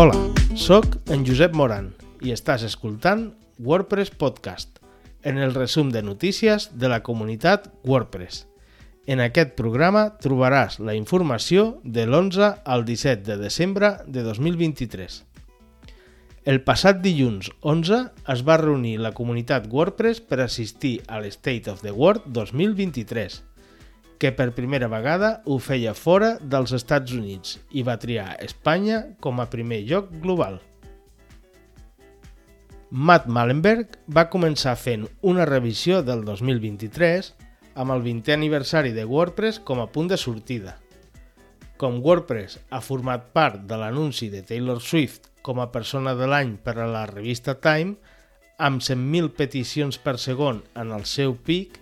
Hola, sóc en Josep Moran i estàs escoltant WordPress Podcast, en el resum de notícies de la comunitat WordPress. En aquest programa trobaràs la informació de l'11 al 17 de desembre de 2023. El passat dilluns 11 es va reunir la comunitat WordPress per assistir a l'State of the World 2023, que per primera vegada ho feia fora dels Estats Units i va triar Espanya com a primer lloc global. Matt Mallenberg va començar fent una revisió del 2023 amb el 20è aniversari de WordPress com a punt de sortida. Com WordPress ha format part de l'anunci de Taylor Swift com a persona de l'any per a la revista Time, amb 100.000 peticions per segon en el seu pic,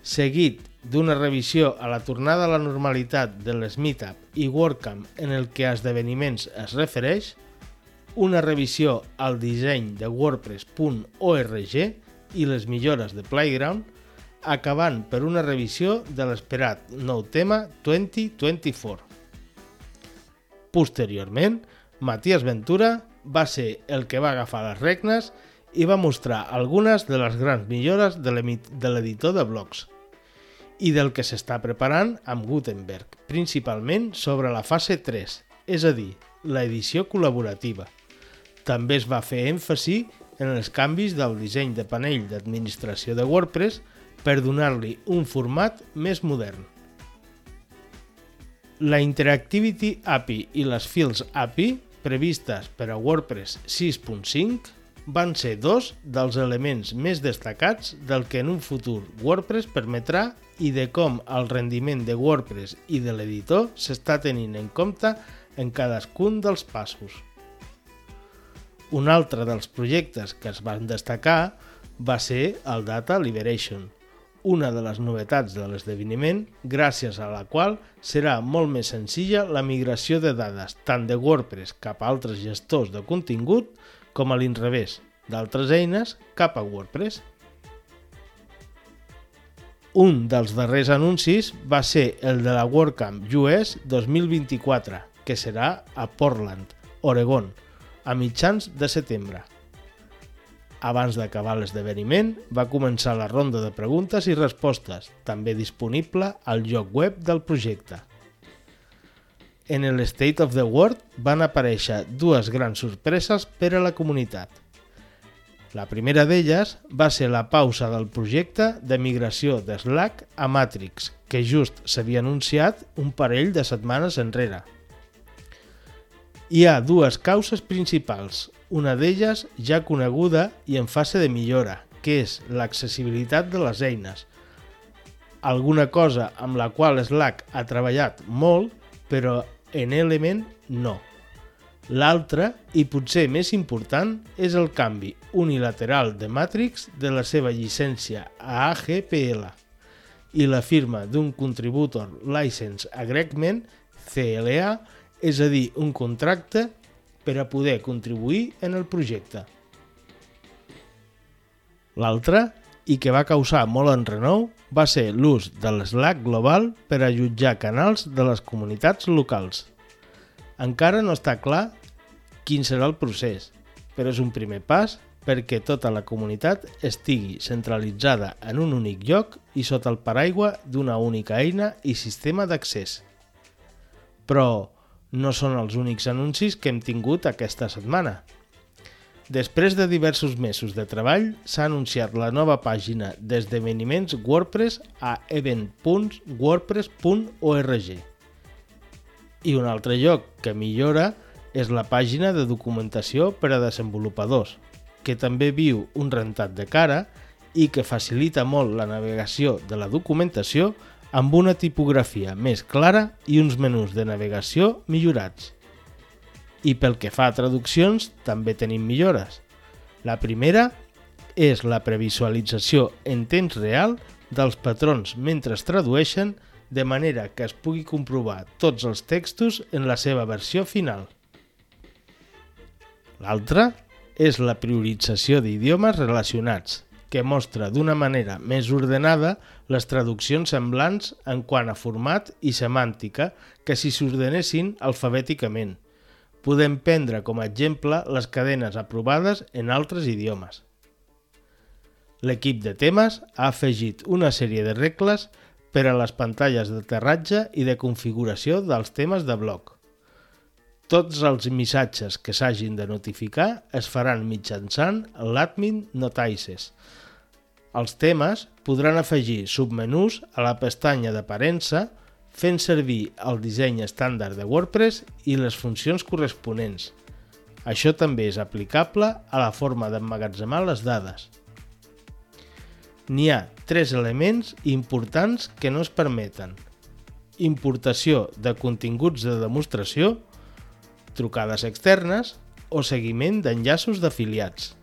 seguit d'una revisió a la tornada a la normalitat de les Meetup i WordCamp en el que a esdeveniments es refereix, una revisió al disseny de WordPress.org i les millores de Playground, acabant per una revisió de l'esperat nou tema 2024. Posteriorment, Matías Ventura va ser el que va agafar les regnes i va mostrar algunes de les grans millores de l'editor de blogs i del que s'està preparant amb Gutenberg, principalment sobre la fase 3, és a dir, l'edició col·laborativa. També es va fer èmfasi en els canvis del disseny de panell d'administració de WordPress per donar-li un format més modern. La Interactivity API i les Fields API, previstes per a WordPress 6.5, van ser dos dels elements més destacats del que en un futur WordPress permetrà i de com el rendiment de WordPress i de l'editor s'està tenint en compte en cadascun dels passos. Un altre dels projectes que es van destacar va ser el Data Liberation, una de les novetats de l'esdeveniment, gràcies a la qual serà molt més senzilla la migració de dades tant de WordPress cap a altres gestors de contingut com a l'inrevés, d'altres eines cap a WordPress. Un dels darrers anuncis va ser el de la WordCamp US 2024, que serà a Portland, Oregon, a mitjans de setembre. Abans d'acabar l'esdeveniment, va començar la ronda de preguntes i respostes, també disponible al lloc web del projecte. En el State of the World van aparèixer dues grans sorpreses per a la comunitat. La primera d'elles va ser la pausa del projecte de migració de Slack a Matrix, que just s'havia anunciat un parell de setmanes enrere. Hi ha dues causes principals, una d'elles ja coneguda i en fase de millora, que és l'accessibilitat de les eines. Alguna cosa amb la qual Slack ha treballat molt, però en Element no. L'altre, i potser més important, és el canvi unilateral de Matrix de la seva llicència a AGPL i la firma d'un Contributor License Agreement, CLA, és a dir, un contracte per a poder contribuir en el projecte. L'altre, i que va causar molt enrenou, va ser l'ús de l'Slack global per a jutjar canals de les comunitats locals. Encara no està clar quin serà el procés, però és un primer pas perquè tota la comunitat estigui centralitzada en un únic lloc i sota el paraigua d'una única eina i sistema d'accés. Però no són els únics anuncis que hem tingut aquesta setmana. Després de diversos mesos de treball, s'ha anunciat la nova pàgina d'esdeveniments WordPress a event.wordpress.org. I un altre lloc que millora és la pàgina de documentació per a desenvolupadors, que també viu un rentat de cara i que facilita molt la navegació de la documentació amb una tipografia més clara i uns menús de navegació millorats. I pel que fa a traduccions, també tenim millores. La primera és la previsualització en temps real dels patrons mentre es tradueixen de manera que es pugui comprovar tots els textos en la seva versió final. L'altra és la priorització d'idiomes relacionats, que mostra d'una manera més ordenada les traduccions semblants en quant a format i semàntica que si s'ordenessin alfabèticament, Podem prendre com a exemple les cadenes aprovades en altres idiomes. L'equip de temes ha afegit una sèrie de regles per a les pantalles d'aterratge i de configuració dels temes de bloc. Tots els missatges que s'hagin de notificar es faran mitjançant l'admin notices. Els temes podran afegir submenús a la pestanya d'aparença fent servir el disseny estàndard de WordPress i les funcions corresponents. Això també és aplicable a la forma d'emmagatzemar les dades. N'hi ha tres elements importants que no es permeten. Importació de continguts de demostració, trucades externes o seguiment d'enllaços d'afiliats.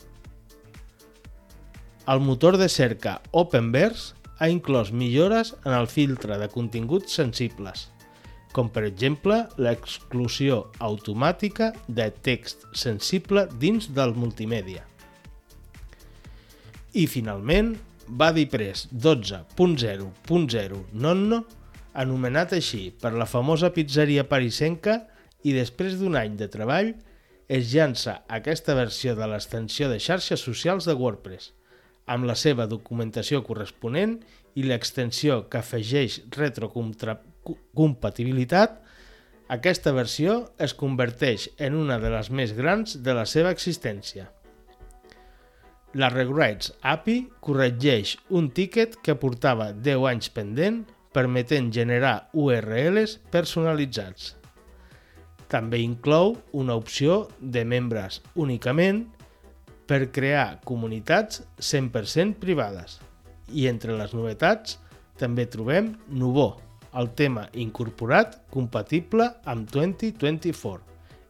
El motor de cerca Openverse ha inclòs millores en el filtre de continguts sensibles, com per exemple l'exclusió automàtica de text sensible dins del multimèdia. I finalment, BuddyPress 12.0.0 Nonno, anomenat així per la famosa pizzeria parisenca, i després d'un any de treball es llança aquesta versió de l'extensió de xarxes socials de WordPress, amb la seva documentació corresponent i l'extensió que afegeix retrocompatibilitat, aquesta versió es converteix en una de les més grans de la seva existència. La Rewrites API corregeix un tiquet que portava 10 anys pendent permetent generar URLs personalitzats. També inclou una opció de membres únicament per crear comunitats 100% privades. I entre les novetats també trobem Nuvo, el tema incorporat compatible amb 2024,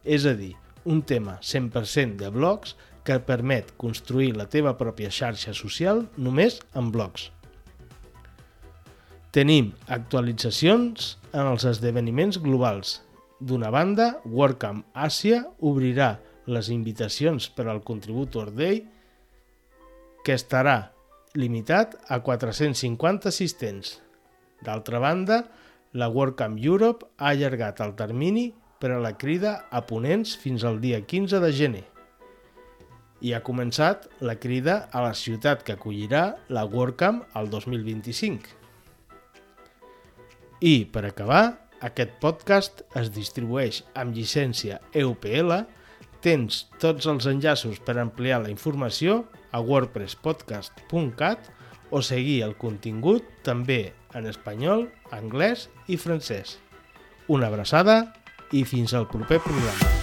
és a dir, un tema 100% de blogs que permet construir la teva pròpia xarxa social només amb blogs. Tenim actualitzacions en els esdeveniments globals, D'una banda, WordCamp Àsia obrirà les invitacions per al Contributor Day que estarà limitat a 450 assistents. D'altra banda, la WordCamp Europe ha allargat el termini per a la crida a ponents fins al dia 15 de gener. I ha començat la crida a la ciutat que acollirà la WordCamp al 2025. I, per acabar, aquest podcast es distribueix amb llicència EUPL, tens tots els enllaços per ampliar la informació a wordpresspodcast.cat o seguir el contingut també en espanyol, anglès i francès. Una abraçada i fins al proper programa.